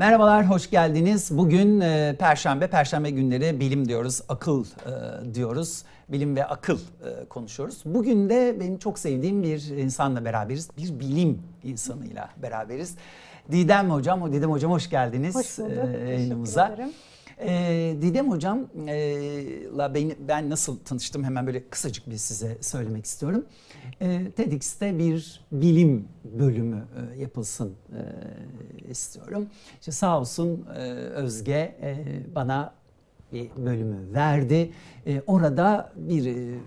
Merhabalar, hoş geldiniz. Bugün e, Perşembe, Perşembe günleri bilim diyoruz, akıl e, diyoruz. Bilim ve akıl e, konuşuyoruz. Bugün de benim çok sevdiğim bir insanla beraberiz, bir bilim insanıyla beraberiz. Didem Hocam, Didem Hocam hoş geldiniz Hoş bulduk, e, yayınımıza. teşekkür ederim. E, Didem Hocam'la ben, ben nasıl tanıştım hemen böyle kısacık bir size söylemek istiyorum. E, TEDx'te bir bilim bölümü e, yapılsın e, istiyorum. İşte sağ olsun e, Özge e, bana bir bölümü verdi. E, orada bir e,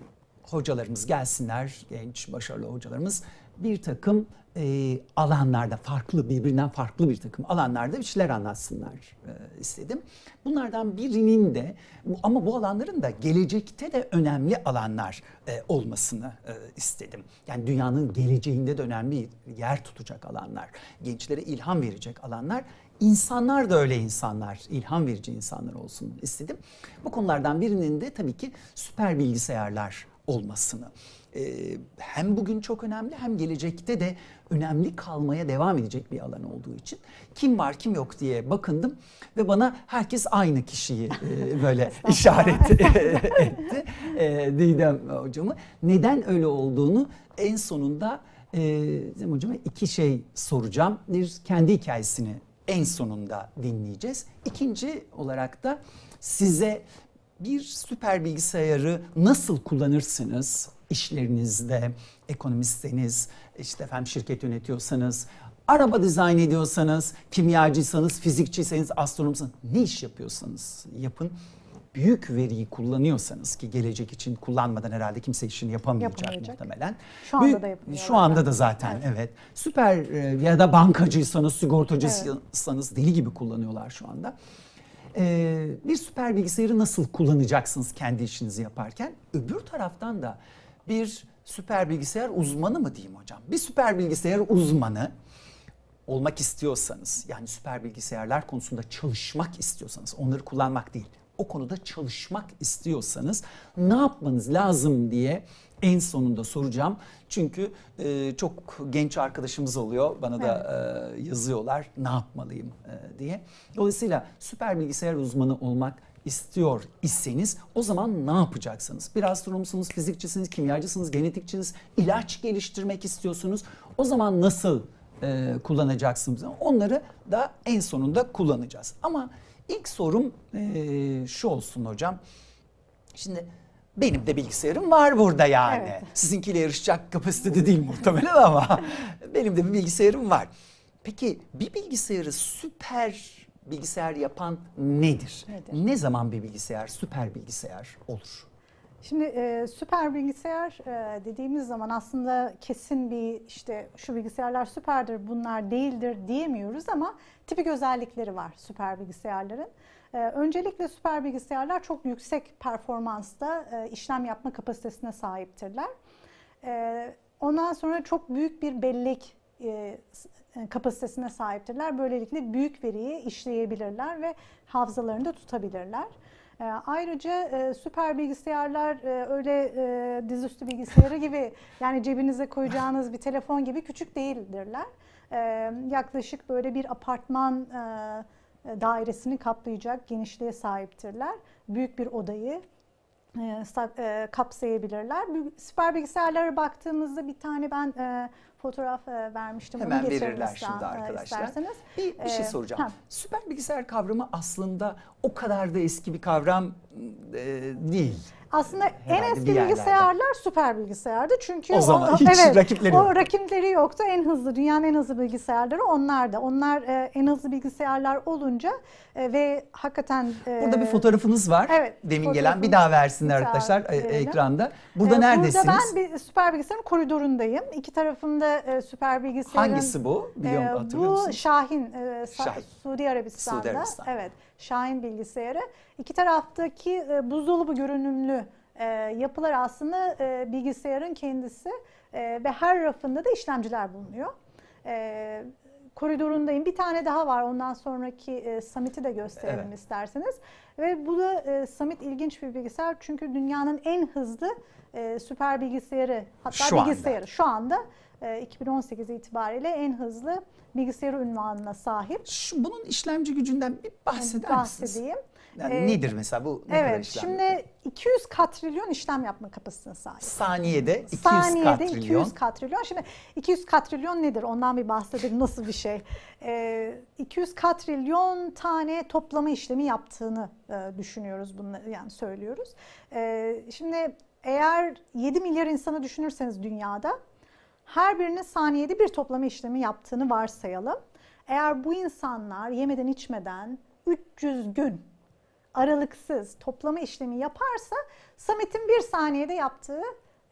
hocalarımız gelsinler, genç başarılı hocalarımız bir takım e, alanlarda farklı birbirinden farklı bir takım alanlarda bir şeyler anlatsınlar e, istedim. Bunlardan birinin de ama bu alanların da gelecekte de önemli alanlar e, olmasını e, istedim. Yani dünyanın geleceğinde de önemli yer tutacak alanlar, gençlere ilham verecek alanlar. İnsanlar da öyle insanlar, ilham verici insanlar olsun istedim. Bu konulardan birinin de tabii ki süper bilgisayarlar olmasını e, hem bugün çok önemli hem gelecekte de önemli kalmaya devam edecek bir alan olduğu için kim var kim yok diye bakındım ve bana herkes aynı kişiyi e, böyle işaret etti e, Didem hocamı. Neden öyle olduğunu en sonunda e, Didem hocama iki şey soracağım. Bir kendi hikayesini en sonunda dinleyeceğiz. İkinci olarak da size bir süper bilgisayarı nasıl kullanırsınız işlerinizde, ekonomistseniz, işte efendim şirket yönetiyorsanız, araba dizayn ediyorsanız, kimyacıysanız, fizikçiyseniz, astronomsanız, ne iş yapıyorsanız yapın. Büyük veriyi kullanıyorsanız ki gelecek için kullanmadan herhalde kimse işini yapamayacak, Yapamayacak. muhtemelen. Şu anda Büyük- da yapılıyor Şu anda da zaten evet. Süper e, ya da bankacıysanız, sigortacıysanız deli gibi kullanıyorlar şu anda. Ee, bir süper bilgisayarı nasıl kullanacaksınız kendi işinizi yaparken? Öbür taraftan da bir süper bilgisayar uzmanı mı diyeyim hocam? Bir süper bilgisayar uzmanı olmak istiyorsanız yani süper bilgisayarlar konusunda çalışmak istiyorsanız onları kullanmak değil o konuda çalışmak istiyorsanız ne yapmanız lazım diye en sonunda soracağım. Çünkü e, çok genç arkadaşımız oluyor bana da e, yazıyorlar ne yapmalıyım e, diye. Dolayısıyla süper bilgisayar uzmanı olmak istiyor iseniz o zaman ne yapacaksınız? Bir astronomsunuz, fizikçisiniz, kimyacısınız, genetikçisiniz, ilaç geliştirmek istiyorsunuz. O zaman nasıl e, kullanacaksınız. Onları da en sonunda kullanacağız. Ama ilk sorum e, şu olsun hocam. Şimdi benim de bilgisayarım var burada yani. Evet. Sizinkiyle yarışacak kapasitede değil muhtemelen ama benim de bir bilgisayarım var. Peki bir bilgisayarı süper bilgisayar yapan nedir? Nedir? Ne zaman bir bilgisayar süper bilgisayar olur? Şimdi e, süper bilgisayar e, dediğimiz zaman aslında kesin bir işte şu bilgisayarlar süperdir bunlar değildir diyemiyoruz ama tipik özellikleri var süper bilgisayarların. E, öncelikle süper bilgisayarlar çok yüksek performansta e, işlem yapma kapasitesine sahiptirler. E, ondan sonra çok büyük bir bellek e, e, kapasitesine sahiptirler. Böylelikle büyük veriyi işleyebilirler ve hafızalarında tutabilirler. E, Ayrıca süper bilgisayarlar öyle dizüstü bilgisayarı gibi yani cebinize koyacağınız bir telefon gibi küçük değildirler. Yaklaşık böyle bir apartman dairesini kaplayacak genişliğe sahiptirler. Büyük bir odayı e, e, kapsayabilirler. Süper bilgisayarlara baktığımızda bir tane ben e, fotoğraf e, vermiştim. Hemen verirler şimdi e, arkadaşlar. isterseniz. Bir, bir şey Ee, soracağım. ha. Süper bilgisayar kavramı aslında o kadar da eski bir kavram e, değil. Aslında en Herhalde eski bir yerlerde. bilgisayarlar süper bilgisayardı. Çünkü O zaman hiç rakipleri o yoktu. rakipleri yoktu. En hızlı, dünyanın en hızlı bilgisayarları onlar da. Onlar e, en hızlı bilgisayarlar olunca e, ve hakikaten... e, Burada bir fotoğrafınız var. evet, Demin gelen bir daha versinler bir arkadaşlar e, ekranda. Burada e, neredesiniz? Burada ben bir süper bilgisayarın koridorundayım. İki e, süper bilgisayarın... Hangisi bu? Biliyor Ee, musun? Hatırlıyor bu musunuz? Şahin, e, Şahin. Suudi Arabistan'da. Suudi Arabistan. Evet, Şahin bilgisayarı. İki taraftaki e, buzdolabı görünümlü e, yapılar aslında e, bilgisayarın kendisi E, ve her rafında da işlemciler bulunuyor. E, koridorundayım. Bir tane daha var. Ondan sonraki e, Summit'i de gösterelim Evet. isterseniz. Ve bu da e, Summit ilginç bir bilgisayar. Çünkü dünyanın en hızlı e, süper bilgisayarı hatta Şu anda. bilgisayarı şu anda e, 2018 itibariyle en hızlı bilgisayarı ünvanına sahip. Şu, bunun işlemci gücünden bir bahseder misiniz? Bahsedeyim. Yani Ee, nedir mesela bu ne kadar Evet, işlem şimdi yapıyor? 200 katrilyon işlem yapma kapasitesine sahip. saniyede 200 Saniyede katrilyon. 200 katrilyon. Şimdi 200 katrilyon nedir? Ondan bir bahsedelim. Nasıl bir şey? Ee, 200 katrilyon tane toplama işlemi yaptığını e, düşünüyoruz. Bunu yani söylüyoruz. Ee, şimdi eğer 7 milyar insanı düşünürseniz dünyada her birinin saniyede bir toplama işlemi yaptığını varsayalım. Eğer bu insanlar yemeden içmeden 300 gün aralıksız toplama işlemi yaparsa Samet'in bir saniyede yaptığı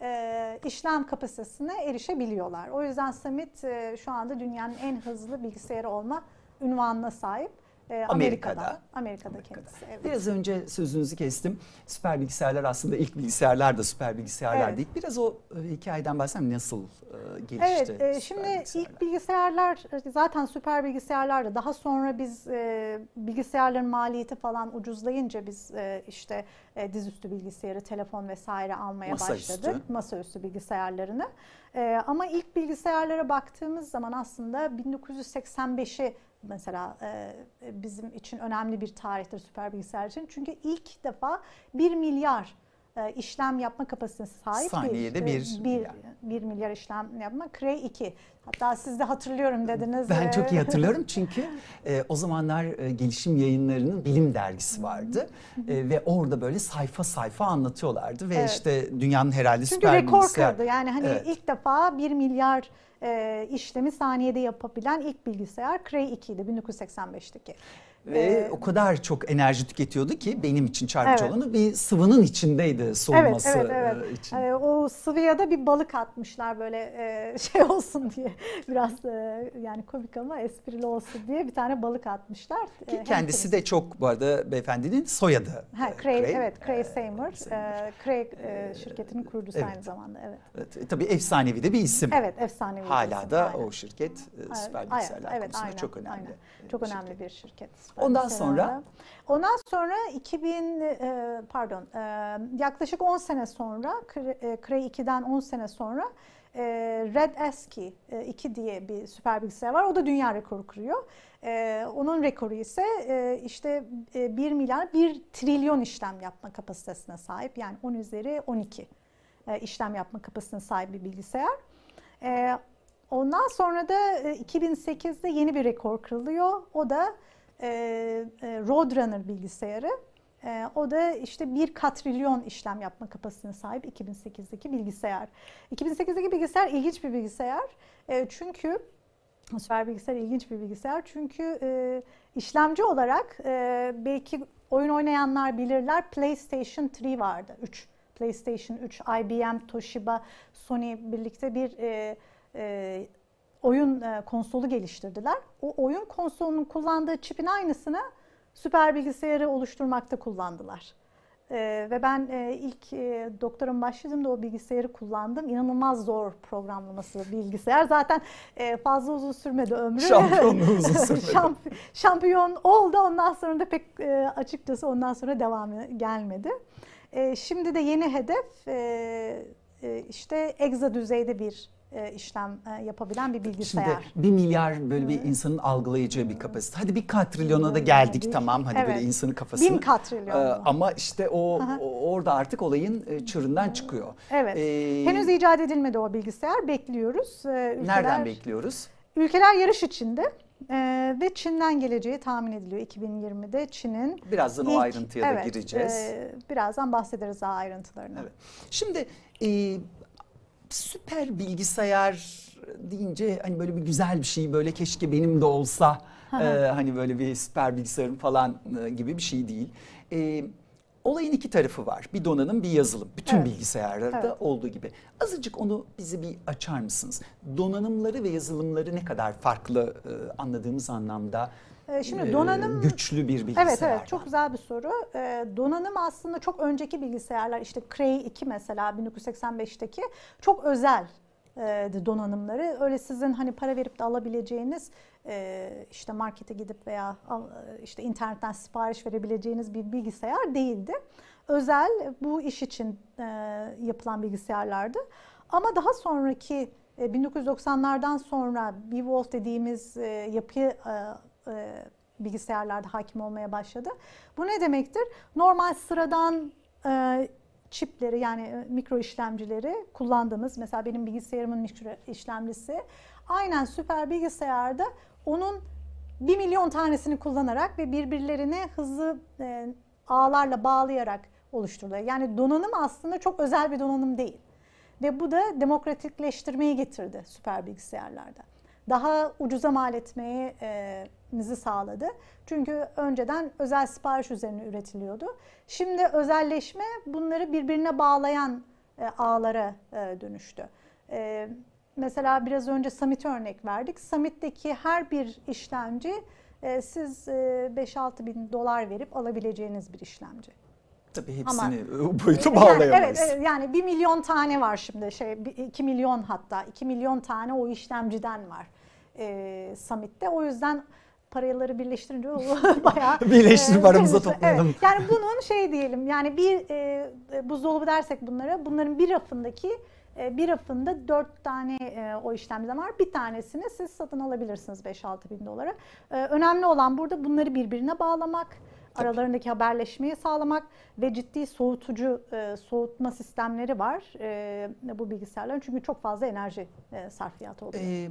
e, işlem kapasitesine erişebiliyorlar. O yüzden Samet e, şu anda dünyanın en hızlı bilgisayarı olma ünvanına sahip. E, Amerika'da. Amerika'da. Amerika'da kendisi. Evet. Biraz önce sözünüzü kestim. Süper bilgisayarlar aslında ilk bilgisayarlar da süper bilgisayarlar Evet. değil. Biraz o e, hikayeden bahsetsem nasıl e, gelişti? Evet, e, süper şimdi bilgisayarlar? ilk bilgisayarlar e, zaten süper bilgisayarlardı. Daha sonra biz e, bilgisayarların maliyeti falan ucuzlayınca biz e, işte e, dizüstü bilgisayarı, telefon vesaire almaya Masaüstü. başladık. Masaüstü bilgisayarlarını. E, ama ilk bilgisayarlara baktığımız zaman aslında 1985'i mesela e, bizim için önemli bir tarihtir süper bilgisayar için. Çünkü ilk defa 1 milyar e, işlem yapma kapasitesi sahip Saniyede bir, bir bir, milyar. 1 milyar işlem yapma. Cray 2. Hatta siz de hatırlıyorum dediniz. Ben e, çok iyi hatırlıyorum çünkü e, o zamanlar e, gelişim yayınlarının bilim dergisi vardı E, ve orada böyle sayfa sayfa anlatıyorlardı ve Evet. işte dünyanın herhalde Çünkü süper rekor bilgisayar kırdı. Yani hani Evet. ilk defa 1 milyar e, işlemi saniyede yapabilen ilk bilgisayar Cray 2'ydi 1985'teki. Ve Ee, o kadar çok enerji tüketiyordu ki benim için çarpıcı Evet. olanı bir sıvının içindeydi soğuması Evet, evet, evet. e, için. E, o sıvıya da bir balık atmışlar böyle e, şey olsun diye. Biraz e, yani komik ama esprili olsun diye bir tane balık atmışlar. E, Ki hem kendisi de çok bu arada beyefendinin soyadı. Ha, e, Cray, Cray. evet, Cray E, Seymour. E, Cray e, şirketinin kurucusu evet. aynı zamanda. Evet. Evet, e, tabii efsanevi de bir isim. Evet, efsanevi. bir Hala isim, da aynen. o şirket e, süper bilgisayarlar evet, konusunda aynen, çok önemli. aynen. e, Çok bir önemli bir şirket. Ondan sonra? Ondan sonra 2000 e, pardon e, yaklaşık 10 sene sonra Cray e, Cray 2'den 10 sene sonra e, Red ASCII e, 2 diye bir süper bilgisayar var. O da dünya rekoru kuruyor. E, onun rekoru ise e, işte e, 1 milyar 1 trilyon işlem yapma kapasitesine sahip. Yani 10 üzeri 12 e, işlem yapma kapasitesine sahip bir bilgisayar. E, ondan sonra da e, 2008'de yeni bir rekor kırılıyor. O da e, e, Roadrunner bilgisayarı. E, o da işte bir katrilyon işlem yapma kapasitesine sahip 2008'deki bilgisayar. 2008'deki bilgisayar ilginç bir bilgisayar. E, çünkü süper bilgisayar ilginç bir bilgisayar. Çünkü e, işlemci olarak e, belki oyun oynayanlar bilirler PlayStation 3 vardı. 3. PlayStation 3, IBM, Toshiba, Sony birlikte bir e, e, oyun e, konsolu geliştirdiler. O oyun konsolunun kullandığı çipin aynısını süper bilgisayarı oluşturmakta kullandılar. E, ve ben e, ilk e, doktorum başladığımda o bilgisayarı kullandım. İnanılmaz zor programlaması bilgisayar. Zaten e, fazla uzun sürmedi ömrü. Şampiyonluğu uzun sürmedi. Şamp- şampiyon oldu. Ondan sonra da pek e, açıkçası ondan sonra devamı gelmedi. E, şimdi de yeni hedef e, e, işte egza düzeyde bir e, işlem e, yapabilen bir bilgisayar. Şimdi bir milyar böyle bir insanın algılayacağı bir kapasite. Hadi bir katrilyona da geldik Bir- tamam hadi böyle evet. insanın kafasını. Bin katrilyon. Ee, ama işte o, o- orada artık olayın e, çıkıyor. Evet. Ee, Henüz icat edilmedi o bilgisayar. Bekliyoruz. Ee, ülkeler, nereden bekliyoruz? Ülkeler yarış içinde. Ee, ve Çin'den geleceği tahmin ediliyor 2020'de Çin'in. Birazdan o ilk- ayrıntıya da evet, gireceğiz. e, birazdan bahsederiz daha ayrıntılarını. Evet. Şimdi e, süper bilgisayar deyince hani böyle bir güzel bir şey böyle keşke benim de olsa e, hani böyle bir süper bilgisayarım falan e, gibi bir şey değil. E, olayın iki tarafı var. Bir donanım bir yazılım. Bütün Evet. bilgisayarlarda Evet. olduğu gibi. Azıcık onu bize bir açar mısınız? Donanımları ve yazılımları ne kadar farklı e, anladığımız anlamda Ee, Şimdi e, donanım güçlü bir bilgisayar. Evet evet çok güzel bir soru. Ee, donanım aslında çok önceki bilgisayarlar işte Cray 2 mesela 1985'teki çok özel e, donanımları. Öyle sizin hani para verip de alabileceğiniz e, işte markete gidip veya e, işte internetten sipariş verebileceğiniz bir bilgisayar değildi. Özel bu iş için e, yapılan bilgisayarlardı. Ama daha sonraki e, 1990'lardan sonra B-Wolf dediğimiz e, yapı e, e, bilgisayarlarda hakim olmaya başladı. Bu ne demektir? Normal sıradan e, çipleri yani e, mikro işlemcileri kullandığımız mesela benim bilgisayarımın mikro işlemcisi aynen süper bilgisayarda onun bir milyon tanesini kullanarak ve birbirlerine hızlı e, ağlarla bağlayarak oluşturuluyor. Yani donanım aslında çok özel bir donanım değil. Ve bu da demokratikleştirmeyi getirdi süper bilgisayarlarda. Daha ucuza mal etmeyi sağladı. Çünkü önceden özel sipariş üzerine üretiliyordu. Şimdi özelleşme bunları birbirine bağlayan ağlara dönüştü. Mesela biraz önce Summit örnek verdik. Summit'teki her bir işlemci siz 5-6 bin dolar verip alabileceğiniz bir işlemci. Tabii hepsini Ama, boyutu bağlayamayız. Yani, evet, evet yani bir milyon tane var şimdi şey iki milyon hatta iki milyon tane o işlemciden var e, Summit'te. O yüzden paraları birleştirince bayağı birleştirip e, paramıza toplayalım. Evet, yani bunun şey diyelim yani bir e, buzdolabı dersek bunlara bunların bir rafındaki e, bir rafında dört tane e, o işlemciden var. Bir tanesini siz satın alabilirsiniz 5-6 bin dolara. E, önemli olan burada bunları birbirine bağlamak Tabii. aralarındaki haberleşmeyi sağlamak ve ciddi soğutucu e, soğutma sistemleri var e, bu bilgisayarların çünkü çok fazla enerji e, sarfiyatı oluyor. Ee,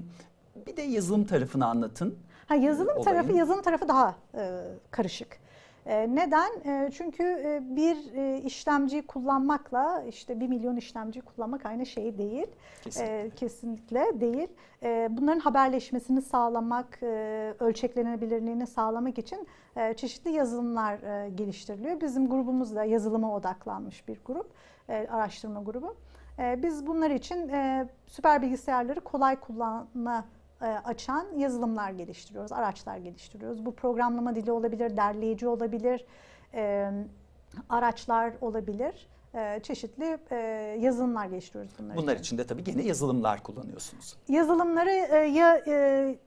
bir de yazılım tarafını anlatın. Ha yazılım olayın. tarafı yazılım tarafı daha e, karışık. E, neden? E, çünkü e, bir işlemciyi kullanmakla işte bir milyon işlemciyi kullanmak aynı şey değil. Kesinlikle, kesinlikle değil. Bunların haberleşmesini sağlamak, ölçeklenebilirliğini sağlamak için çeşitli yazılımlar geliştiriliyor. Bizim grubumuz da yazılıma odaklanmış bir grup, araştırma grubu. Biz bunlar için süper bilgisayarları kolay kullanma e, açan yazılımlar geliştiriyoruz, araçlar geliştiriyoruz. Bu programlama dili olabilir, derleyici olabilir, e, araçlar olabilir. E, çeşitli yazılımlar geliştiriyoruz bunlar, bunlar için. de tabii gene yazılımlar kullanıyorsunuz. Yazılımları ya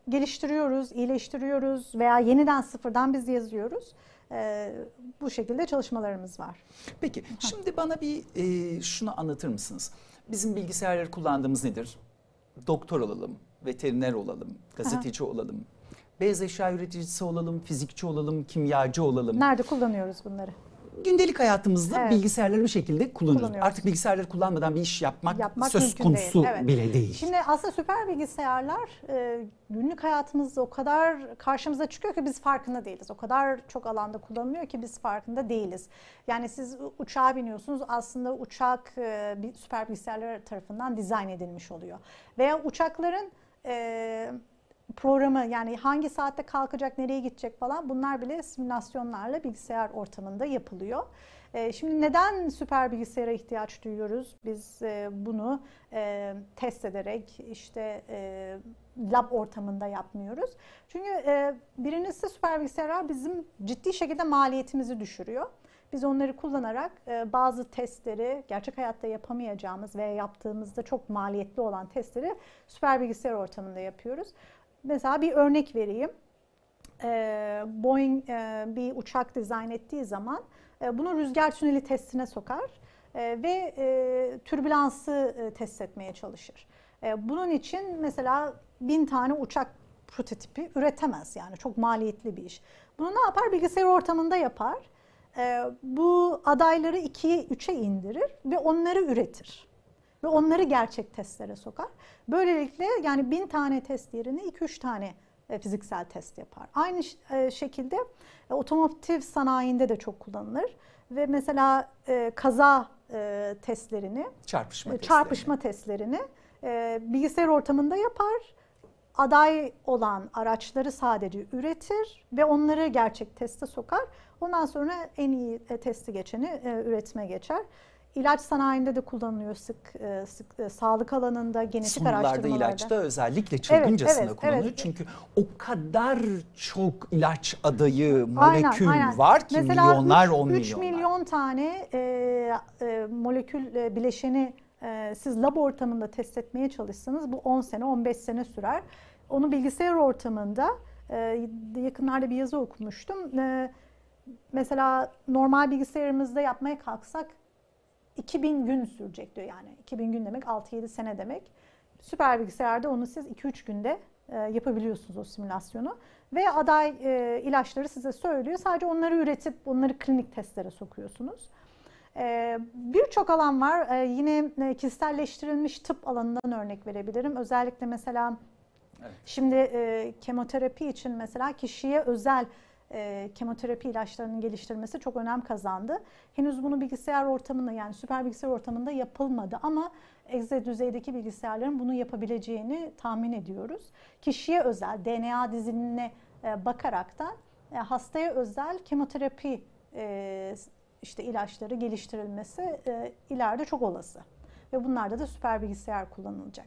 geliştiriyoruz, iyileştiriyoruz veya yeniden sıfırdan biz yazıyoruz. Bu şekilde çalışmalarımız var. Peki şimdi bana bir şunu anlatır mısınız? Bizim bilgisayarları kullandığımız nedir? Doktor olalım, veteriner olalım, gazeteci Aha. olalım, beyaz eşya üreticisi olalım, fizikçi olalım, kimyacı olalım. Nerede kullanıyoruz bunları? Gündelik hayatımızda evet. bilgisayarları bir şekilde kullanıyoruz. Artık bilgisayarları kullanmadan bir iş yapmak, yapmak söz konusu değil. Evet. bile değil. Şimdi aslında süper bilgisayarlar e, günlük hayatımızda o kadar karşımıza çıkıyor ki biz farkında değiliz. O kadar çok alanda kullanılıyor ki biz farkında değiliz. Yani siz uçağa biniyorsunuz aslında uçak e, süper bilgisayarlar tarafından dizayn edilmiş oluyor. Veya uçakların e, programı yani hangi saatte kalkacak, nereye gidecek falan bunlar bile simülasyonlarla bilgisayar ortamında yapılıyor. E, şimdi neden süper bilgisayara ihtiyaç duyuyoruz? Biz e, bunu e, test ederek işte lab ortamında yapmıyoruz. Çünkü birincisi süper bilgisayarlar bizim ciddi şekilde maliyetimizi düşürüyor. Biz onları kullanarak e, bazı testleri gerçek hayatta yapamayacağımız veya yaptığımızda çok maliyetli olan testleri süper bilgisayar ortamında yapıyoruz. Mesela bir örnek vereyim. E, Boeing e, bir uçak dizayn ettiği zaman bunu rüzgar tüneli testine sokar ve türbülansı test etmeye çalışır. Bunun için mesela bin tane uçak prototipi üretemez yani çok maliyetli bir iş. Bunu ne yapar? Bilgisayar ortamında yapar bu adayları 2'ye 3'e indirir ve onları üretir. Ve onları gerçek testlere sokar. Böylelikle yani bin tane test yerine 2-3 tane e, fiziksel test yapar. Aynı e, şekilde e, otomotiv sanayinde de çok kullanılır. Ve mesela kaza testlerini, çarpışma, çarpışma testlerini, e, bilgisayar ortamında yapar. Aday olan araçları sadece üretir ve onları gerçek teste sokar. Ondan sonra en iyi e, testi geçeni e, üretime geçer. İlaç sanayinde de kullanılıyor sık, e, sık sağlık alanında, genetik Sunularda, araştırmalarda. ilaçta özellikle çılgıncasına evet, evet, kullanılıyor. Evet. Çünkü o kadar çok ilaç adayı, molekül aynen, aynen. var ki Mesela milyonlar, 3, on 3 milyonlar. milyon tane e, e, molekül e, bileşeni e, siz lab ortamında test etmeye çalışsanız bu 10 sene, 15 sene sürer. Onu bilgisayar ortamında e, yakınlarda bir yazı okumuştum. E, mesela normal bilgisayarımızda yapmaya kalksak 2000 gün sürecek diyor yani. 2000 gün demek 6-7 sene demek. süper bilgisayarda onu siz 2-3 günde e, yapabiliyorsunuz o simülasyonu. Ve aday e, ilaçları size söylüyor. Sadece onları üretip onları klinik testlere sokuyorsunuz. E, Birçok alan var. E, yine e, kişiselleştirilmiş tıp alanından örnek verebilirim. Özellikle mesela Evet. şimdi e, kemoterapi için mesela kişiye özel e, kemoterapi ilaçlarının geliştirilmesi çok önem kazandı. Henüz bunu bilgisayar ortamında yani süper bilgisayar ortamında yapılmadı ama egze düzeydeki bilgisayarların bunu yapabileceğini tahmin ediyoruz. Kişiye özel DNA dizilimine e, bakaraktan e, hastaya özel kemoterapi e, işte ilaçları geliştirilmesi e, ileride çok olası. Ve bunlarda da süper bilgisayar kullanılacak.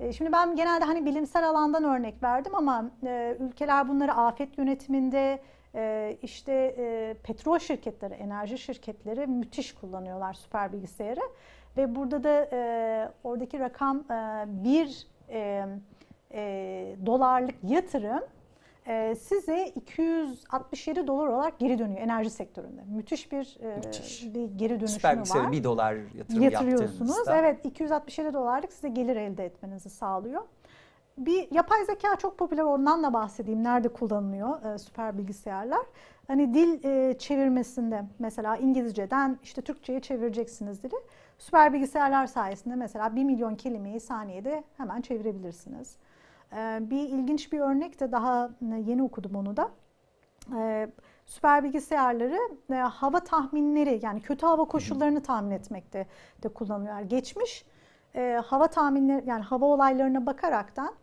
E, Şimdi ben genelde hani bilimsel alandan örnek verdim ama e, ülkeler bunları afet yönetiminde e, işte e, petrol şirketleri, enerji şirketleri müthiş kullanıyorlar süper bilgisayarı ve burada da e, oradaki rakam e, bir e, e, dolarlık yatırım e, size 267 dolar olarak geri dönüyor enerji sektöründe. Müthiş bir, e, Müthiş. bir geri dönüşümü Süper var bilgisayara 1 dolar yatırım yatırıyorsunuz. Evet 267 dolarlık size gelir elde etmenizi sağlıyor. Bir yapay zeka çok popüler ondan da bahsedeyim. Nerede kullanılıyor e, süper bilgisayarlar? Hani dil e, çevirmesinde mesela İngilizceden işte Türkçe'ye çevireceksiniz dili. Süper bilgisayarlar sayesinde mesela 1 milyon kelimeyi saniyede hemen çevirebilirsiniz. E, bir ilginç bir örnek de daha e, yeni okudum onu da. E, süper bilgisayarları e, hava tahminleri yani kötü hava koşullarını tahmin etmekte de kullanıyorlar. Geçmiş e, hava tahminleri yani hava olaylarına bakaraktan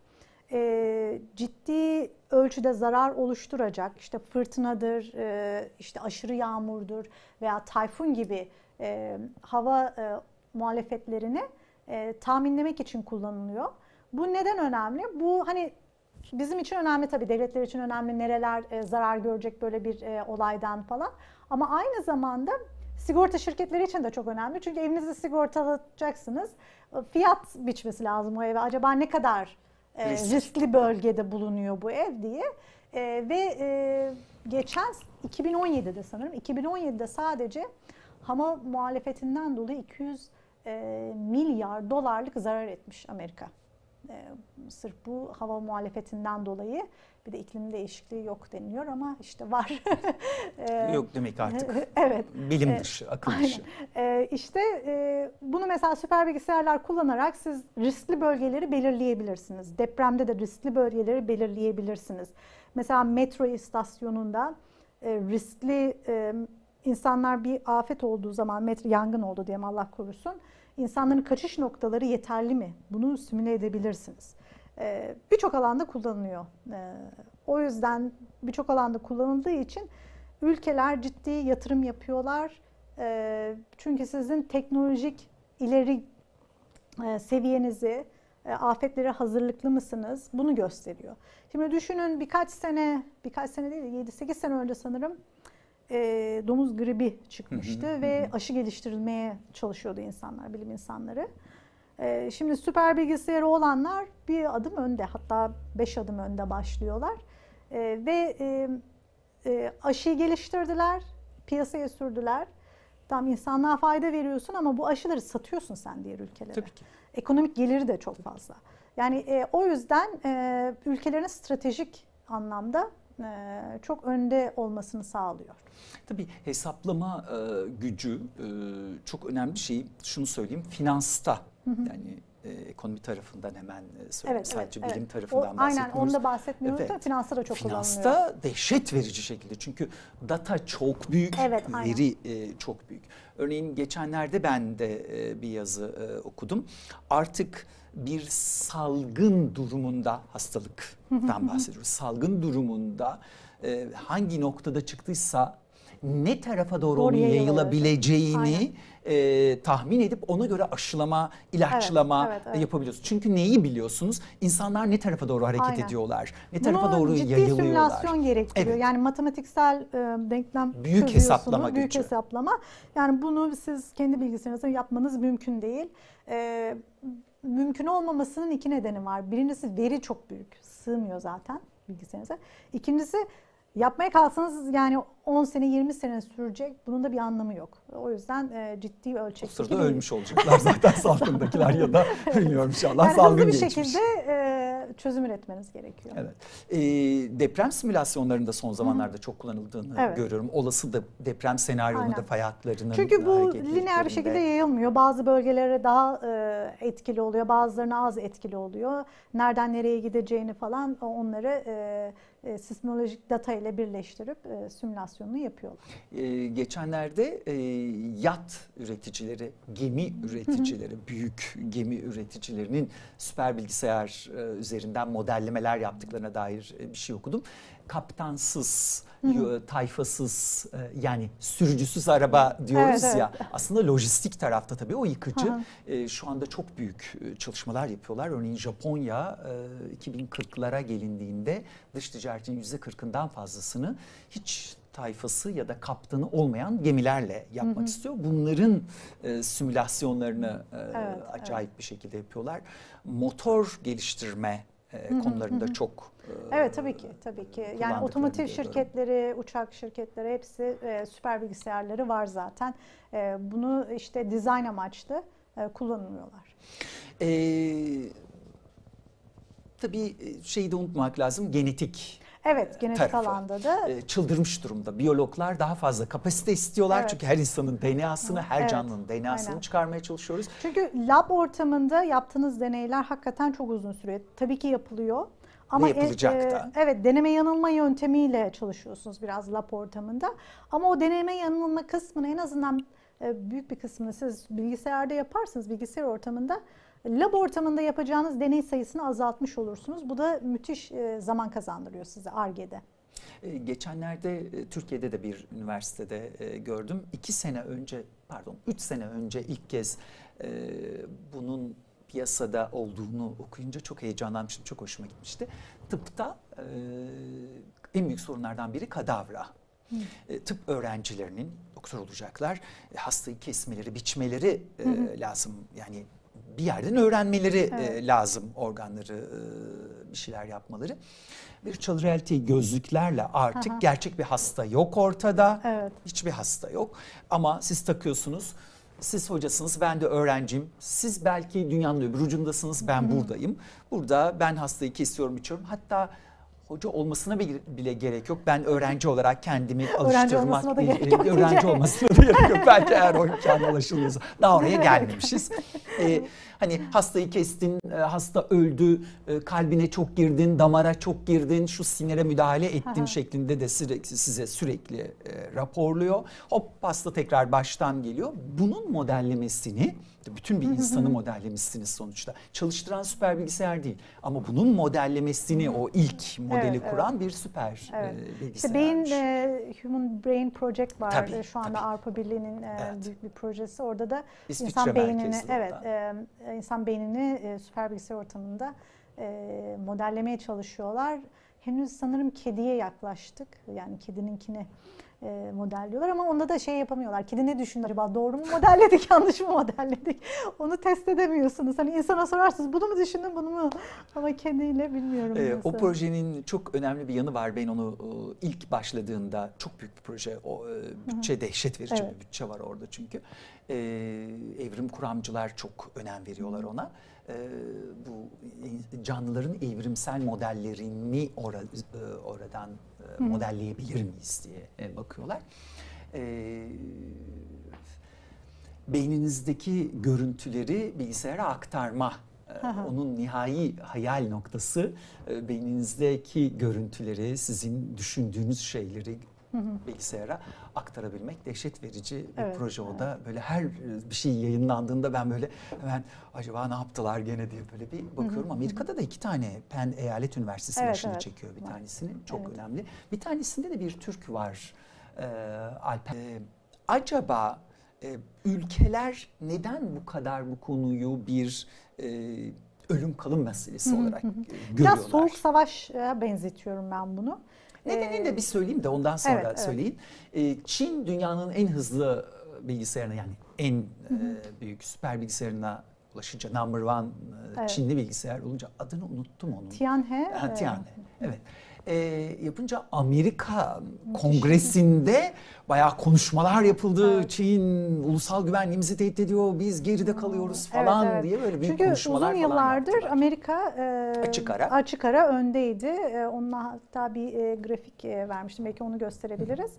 e, ciddi ölçüde zarar oluşturacak işte fırtınadır, işte aşırı yağmurdur veya tayfun gibi hava e, muhalefetlerini tahminlemek için kullanılıyor. Bu neden önemli? Bu hani bizim için önemli tabii devletler için önemli nereler e, zarar görecek böyle bir e, olaydan falan. Ama aynı zamanda sigorta şirketleri için de çok önemli. Çünkü evinizi sigortalayacaksınız. E, Fiyat biçmesi lazım o eve. Acaba ne kadar e, Risk. riskli bölgede bulunuyor bu ev diye. E, ve e, geçen 2017'de sanırım 2017'de sadece hava muhalefetinden dolayı 200 e, milyar dolarlık zarar etmiş Amerika. E, sırf bu hava muhalefetinden dolayı bir de iklim değişikliği yok deniliyor ama işte var. E, yok demek artık. evet. Bilim dışı, akıl Aynen. dışı. İşte e, bunu mesela süper bilgisayarlar kullanarak siz riskli bölgeleri belirleyebilirsiniz. Depremde de riskli bölgeleri belirleyebilirsiniz. Mesela metro istasyonunda e, riskli e, insanlar bir afet olduğu zaman metro yangın oldu diyelim Allah korusun. İnsanların kaçış noktaları yeterli mi? Bunu simüle edebilirsiniz. Ee, birçok alanda kullanılıyor. Ee, o yüzden birçok alanda kullanıldığı için ülkeler ciddi yatırım yapıyorlar. Ee, çünkü sizin teknolojik ileri e, seviyenizi, e, afetlere hazırlıklı mısınız? Bunu gösteriyor. Şimdi düşünün birkaç sene, birkaç sene değil 7-8 sene önce sanırım e, domuz gribi çıkmıştı Hı hı, hı ve hı. aşı geliştirilmeye çalışıyordu insanlar, bilim insanları. E, şimdi süper bilgisayarı olanlar bir adım önde, hatta 5 adım önde başlıyorlar. E, ve e, e, aşıyı geliştirdiler, piyasaya sürdüler. Tam insanlığa fayda veriyorsun ama bu aşıları satıyorsun sen diğer ülkelere. Tabii ki. Ekonomik geliri de çok fazla. Yani e, o yüzden e, ülkelerin stratejik anlamda çok önde olmasını sağlıyor. Tabii hesaplama gücü çok önemli şey. Şunu söyleyeyim, finansta yani e, ekonomi tarafından hemen söyleyeyim. Evet, Sadece evet, bilim evet. tarafından O, aynen bahsetmiyoruz. onu da bahsetmiyoruz da Evet. finansta da çok kullanılıyor. Finansta dehşet verici şekilde çünkü data çok büyük, Evet, aynen. veri e, çok büyük. Örneğin geçenlerde ben de e, bir yazı e, okudum. Artık bir salgın durumunda hastalıktan bahsediyoruz. Salgın durumunda e, hangi noktada çıktıysa ne tarafa doğru, Doğru onun yayılabileceğini e, tahmin edip ona göre aşılama, ilaçlama evet, evet. yapabiliyoruz. Çünkü neyi biliyorsunuz? İnsanlar ne tarafa doğru hareket Aynen. ediyorlar? Ne tarafa Bunu doğru ciddi yayılıyorlar? simülasyon gerektiriyor. Evet. Yani matematiksel e, denklem Büyük hesaplama büyük gücü. hesaplama. Yani bunu siz kendi bilgisayarınızda yapmanız mümkün değil. E, mümkün olmamasının iki nedeni var. Birincisi veri çok büyük. Sığmıyor zaten bilgisayarınıza. İkincisi yapmaya kalksanız yani 10 sene 20 sene sürecek. Bunun da bir anlamı yok. O yüzden e, ciddi O ölçekli. sırada ölmüş olacaklar zaten salgındakiler ya da bilmiyorum inşallah yani salgın hızlı bir geçmiş. şekilde e, çözüm üretmeniz gerekiyor. Evet. Ee, deprem simülasyonlarında son zamanlarda çok kullanıldığını Evet. görüyorum. Olası da deprem senaryonunda Aynen. fay hatlarının Çünkü bu lineer bir şekilde yayılmıyor. Bazı bölgelere daha e, etkili oluyor, bazılarına az etkili oluyor. Nereden nereye gideceğini falan onları e, e, sismolojik data ile birleştirip e, simülasyonunu yapıyorlar. Ee, geçenlerde e, yat üreticileri, gemi üreticileri, büyük gemi üreticilerinin süper bilgisayar e, üzerinden modellemeler yaptıklarına dair e, bir şey okudum. Kaptansız, tayfasız e, yani sürücüsüz araba diyoruz Evet, ya. Aslında lojistik tarafta tabii o yıkıcı. Hı hı. E, şu anda çok büyük e, çalışmalar yapıyorlar. Örneğin Japonya e, 2040'lara gelindiğinde dış ticaretin %40'ından fazlasını hiç tayfası ya da kaptanı olmayan gemilerle yapmak istiyor. Bunların e, simülasyonlarını e, Evet, acayip bir şekilde yapıyorlar. Motor geliştirme e, konularında çok e, Evet tabii ki tabii ki. Yani otomotiv şirketleri, uçak şirketleri hepsi e, süper bilgisayarları var zaten. E, bunu işte dizayn amaçlı e, kullanılıyorlar. Ee, tabii şeyi de unutmamak lazım genetik Evet genetik tarafı. alanda da e, çıldırmış durumda. Biyologlar daha fazla kapasite istiyorlar Evet. çünkü her insanın DNA'sını, her Evet, canlının DNA'sını aynen. çıkarmaya çalışıyoruz. Çünkü lab ortamında yaptığınız deneyler hakikaten çok uzun sürüyor. Tabii ki yapılıyor. Ama Ve yapılacak e, da. Evet deneme yanılma yöntemiyle çalışıyorsunuz biraz lab ortamında. Ama o deneme yanılma kısmını en azından e, büyük bir kısmını siz bilgisayarda yaparsınız bilgisayar ortamında. Lab ortamında yapacağınız deney sayısını azaltmış olursunuz. Bu da müthiş e, zaman kazandırıyor size ARGE'de. E, geçenlerde e, Türkiye'de de bir üniversitede e, gördüm. İki sene önce, pardon üç sene önce ilk kez e, bunun piyasada olduğunu okuyunca çok heyecanlanmıştım, çok hoşuma gitmişti. Tıpta e, en büyük sorunlardan biri kadavra. E, tıp öğrencilerinin doktor olacaklar, e, hastayı kesmeleri, biçmeleri e, lazım. Yani bir yerden öğrenmeleri e, Evet. lazım organları, e, bir şeyler yapmaları. Virtual reality gözlüklerle artık Aha. gerçek bir hasta yok ortada. Evet. Hiçbir hasta yok. Ama siz takıyorsunuz. Siz hocasınız, ben de öğrenciyim. Siz belki dünyanın öbür ucundasınız, ben buradayım. Burada ben hastayı kesiyorum, içiyorum. Hatta hoca olmasına bile gerek yok. Ben öğrenci olarak kendimi alıştırmak, olmasına da gerek yok öğrenci olmasına da gerek yok. Belki eğer o imkan ulaşılıyorsa. Daha oraya gelmemişiz. Ee, hani hastayı kestin, e, hasta öldü, e, kalbine çok girdin, damara çok girdin, şu sinire müdahale ettin şeklinde de sürekli size sürekli e, raporluyor. Hop hasta tekrar baştan geliyor. Bunun modellemesini, bütün bir insanı modellemişsiniz sonuçta. Çalıştıran süper bilgisayar değil ama bunun modellemesini, o ilk modeli Evet, evet. kuran bir süper Evet. e, İşte Beyin e, Human Brain Project var Tabii, şu anda tabii. Avrupa Birliği'nin e, Evet. büyük bir projesi. Orada da İsviçre insan beynini evet e, insan beynini e, süper bilgisayar ortamında e, modellemeye çalışıyorlar. Henüz sanırım kediye yaklaştık. Yani kedininkini e, modelliyorlar ama onda da şey yapamıyorlar. Kedi ne düşündü acaba? Doğru mu modelledik, yanlış mı modelledik? Onu test edemiyorsunuz. Hani insana sorarsınız bunu mu düşündün, bunu mu? Ama kediyle bilmiyorum. Ee, o projenin çok önemli bir yanı var. Ben onu ilk başladığında çok büyük bir proje. O e, bütçe dehşet verici Evet. bir bütçe var orada çünkü. Ee, evrim kuramcılar çok önem veriyorlar ona. Ee, bu canlıların evrimsel modellerini ora- e, oradan e, modelleyebilir miyiz diye e, bakıyorlar. Ee, beyninizdeki görüntüleri bilgisayara aktarma e, Hı hı. onun nihai hayal noktası e, beyninizdeki görüntüleri, sizin düşündüğünüz şeyleri bilgisayara aktarabilmek dehşet verici bir Evet, proje o da. Böyle her e, bir şey yayınlandığında ben böyle hemen acaba ne yaptılar gene diye böyle bir bakıyorum. Amerika'da da iki tane Penn Eyalet Üniversitesi Evet, başını evet. çekiyor bir tanesini. Çok Evet. önemli. Bir tanesinde de bir Türk var. Ee, Alper. Ee, acaba e, ülkeler neden bu kadar bu konuyu bir e, ölüm kalım meselesi olarak e, Biraz görüyorlar? soğuk savaşa benzetiyorum ben bunu. Nedenini de bir söyleyeyim de ondan sonra evet, evet. söyleyeyim. Ee, Çin dünyanın en hızlı bilgisayarına yani en e, büyük süper bilgisayarına ulaşınca number one e, Evet. Çinli bilgisayar olunca adını unuttum onun. Tianhe. Ha, e, Tianhe. Evet. E, yapınca Amerika kongresinde bayağı konuşmalar yapıldı. Evet. Çin ulusal güvenliğimizi tehdit ediyor. Biz geride kalıyoruz Evet, falan evet. diye böyle büyük Çünkü konuşmalar uzun falan yıllardır yaptılar. Amerika e, Açık ara. açık ara öndeydi. E, onunla hatta bir e, grafik e, vermiştim. Belki onu gösterebiliriz.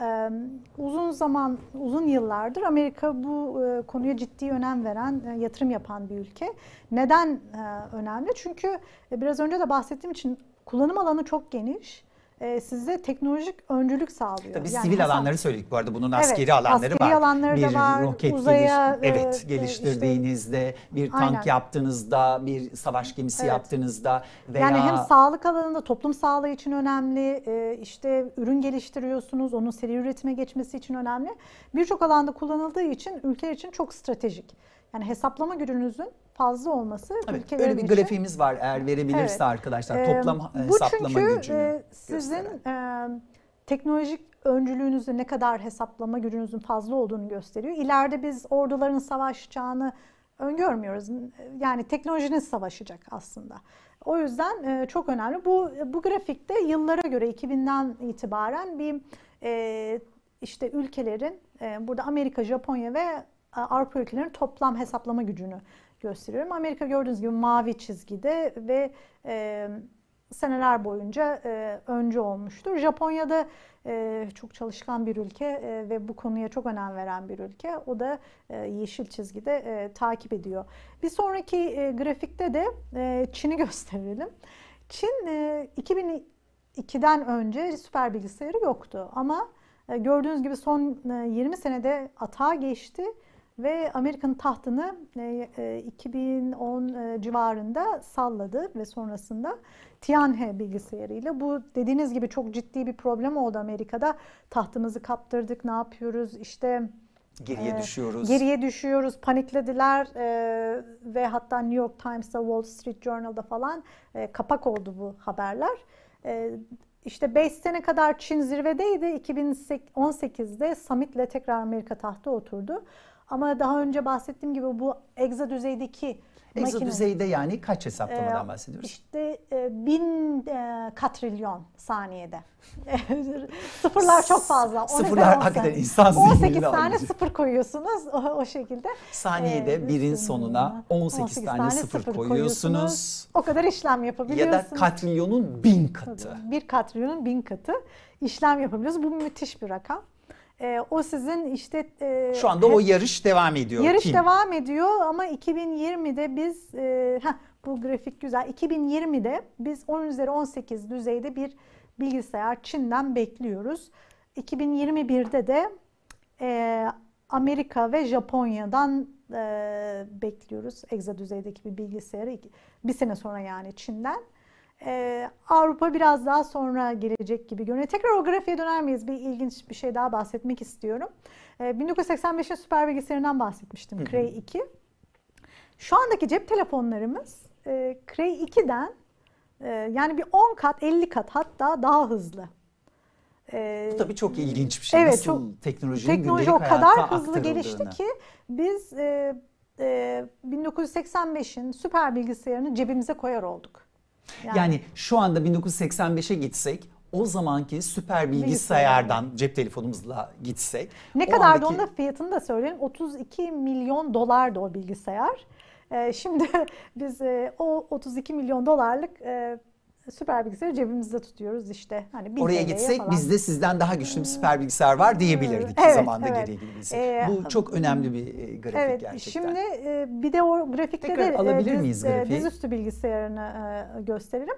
E, uzun zaman, uzun yıllardır Amerika bu e, konuya ciddi önem veren, e, yatırım yapan bir ülke. Neden e, önemli? Çünkü e, biraz önce de bahsettiğim için kullanım alanı çok geniş. E, size teknolojik öncülük sağlıyor. Tabii Yani sivil hesap- alanları söyledik bu arada. Bunun Evet, askeri alanları askeri var. alanları bir da var, roket uzaya, geliş- evet, e, geliştirdiğinizde, bir tank Aynen. yaptığınızda, bir savaş gemisi Evet. yaptığınızda veya Yani hem sağlık alanında toplum sağlığı için önemli, e, işte ürün geliştiriyorsunuz, onun seri üretime geçmesi için önemli. Birçok alanda kullanıldığı için ülke için çok stratejik. Yani hesaplama gücünüzün fazla olması Evet, ülkelerin öyle bir için- grafiğimiz var eğer verebilirse Evet. arkadaşlar. Ee, Toplam Bu hesaplama çünkü gücünü e, sizin gösteren. e, teknolojik öncülüğünüzü ne kadar hesaplama gücünüzün fazla olduğunu gösteriyor. İleride biz orduların savaşacağını öngörmüyoruz. Yani teknolojinin savaşacak aslında. O yüzden e, çok önemli. Bu bu grafikte yıllara göre 2000'den itibaren bir e, işte ülkelerin e, burada Amerika, Japonya ve Avrupa ülkelerinin toplam hesaplama gücünü gösteriyorum. Amerika gördüğünüz gibi mavi çizgide ve e, seneler boyunca e, önce olmuştur. Japonya'da e, çok çalışkan bir ülke e, ve bu konuya çok önem veren bir ülke. O da e, yeşil çizgide e, takip ediyor. Bir sonraki e, grafikte de e, Çin'i gösterelim. Çin e, 2002'den önce süper bilgisayarı yoktu ama e, gördüğünüz gibi son e, 20 senede atağa geçti ve Amerika'nın tahtını e, e, 2010 e, civarında salladı ve sonrasında Tianhe bilgisayarıyla bu dediğiniz gibi çok ciddi bir problem oldu Amerika'da. Tahtımızı kaptırdık, ne yapıyoruz? İşte geriye e, düşüyoruz. Geriye düşüyoruz, paniklediler e, ve hatta New York Times'ta, Wall Street Journal'da falan e, kapak oldu bu haberler. E, işte 5 sene kadar Çin zirvedeydi. 2018'de summitle tekrar Amerika tahta oturdu. Ama daha önce bahsettiğim gibi bu egza düzeydeki Egzo makine- düzeyde yani kaç hesaplamadan ee, bahsediyoruz? İşte e, bin e, katrilyon saniyede. Sıfırlar çok fazla. 10 Sıfırlar hakikaten insan 18 zihnini tane alıyor. sıfır koyuyorsunuz o, o şekilde. Saniyede Ee, birin sonuna 18, tane, sıfır, koyuyorsunuz. O kadar işlem Ya yapabiliyorsunuz. da katrilyonun bin katı. Bir katrilyonun bin katı işlem yapabiliyoruz. Bu müthiş bir rakam. Ee, o sizin işte... e, Şu anda o hep- yarış devam ediyor. Yarış Kim? devam ediyor ama 2020'de biz e, heh, bu grafik güzel. 2020'de biz 10 üzeri 18 düzeyde bir bilgisayar Çin'den bekliyoruz. 2021'de de e, Amerika ve Japonya'dan e, bekliyoruz egza düzeydeki bir bilgisayarı bir sene sonra yani Çin'den. E, Avrupa biraz daha sonra gelecek gibi görünüyor. Tekrar o grafiğe döner miyiz? Bir ilginç bir şey daha bahsetmek istiyorum. E, 1985'in süper bilgisayarından bahsetmiştim. Cray 2. Şu andaki cep telefonlarımız e, Cray 2'den e, yani bir 10 kat 50 kat hatta daha hızlı. E, Bu tabii çok ilginç bir şey. Evet, Nasıl çok- teknolojinin teknoloji o kadar hızlı gelişti ki biz e, e, 1985'in süper bilgisayarını cebimize koyar olduk. Yani, şu anda 1985'e gitsek o zamanki süper bilgisayardan cep telefonumuzla gitsek Ne o kadardı andaki- onun da fiyatını da söyleyelim. 32 milyon dolardı o bilgisayar. Ee, şimdi biz e, o 32 milyon dolarlık e, süper bilgisayarı cebimizde tutuyoruz işte. Hani bin Oraya gitsek falan. bizde sizden daha güçlü bir süper bilgisayar var diyebilirdik Evet, zamanda evet. geriye gidebilsek. Ee, Bu çok önemli bir e, grafik Evet, gerçekten. şimdi e, bir de o grafikte Tekrar de e, alabilir diz- miyiz e, grafiği? dizüstü bilgisayarını e, gösterelim.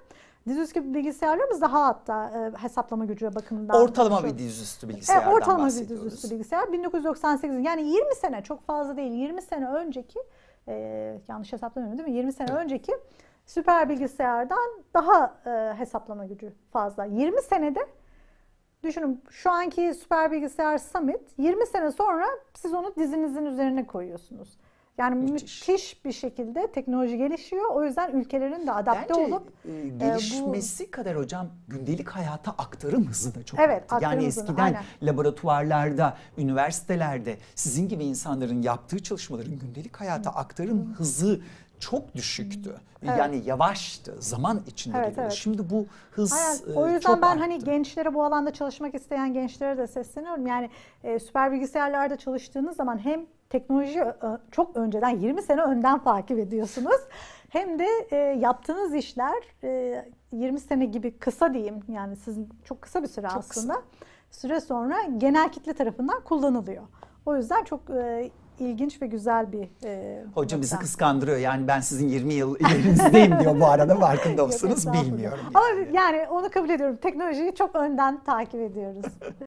Dizüstü bilgisayarlarımız daha hatta e, hesaplama gücü bakımından. Ortalama bir dizüstü Evet, bilgisayardan ortalama bir dizüstü bilgisayar. 1998 yani 20 sene çok fazla değil. 20 sene önceki e, yanlış hesaplamıyorum değil mi? 20 sene önceki süper bilgisayardan daha e, hesaplama gücü fazla. 20 senede düşünün şu anki süper bilgisayar Summit 20 sene sonra siz onu dizinizin üzerine koyuyorsunuz. Yani Müthiş. müthiş, bir şekilde teknoloji gelişiyor. O yüzden ülkelerin de adapte Bence olup e, gelişmesi kadar hocam gündelik hayata aktarım hızı da çok Evet, aktarım Yani hızını, eskiden aynen. laboratuvarlarda, üniversitelerde sizin gibi insanların yaptığı çalışmaların gündelik hayata aktarım hızı çok düşüktü. Evet. Yani yavaştı. Zaman içinde Evet, evet. Şimdi bu hız Aynen. e, O yüzden çok ben arttı. hani gençlere bu alanda çalışmak isteyen gençlere de sesleniyorum. Yani e, süper bilgisayarlarda çalıştığınız zaman hem teknoloji ö- çok önceden 20 sene önden takip ediyorsunuz. Hem de e, yaptığınız işler e, 20 sene gibi kısa diyeyim yani sizin çok kısa bir süre Çok aslında. Süre sonra genel kitle tarafından kullanılıyor. O yüzden çok e, ilginç ve güzel bir e, Hocam bizi kıskandırıyor. Yani ben sizin 20 yıl ilerinizdeyim diyor bu arada farkında estağfurullah. bilmiyorum. Ama yani. yani onu kabul ediyorum. Teknolojiyi çok önden takip ediyoruz.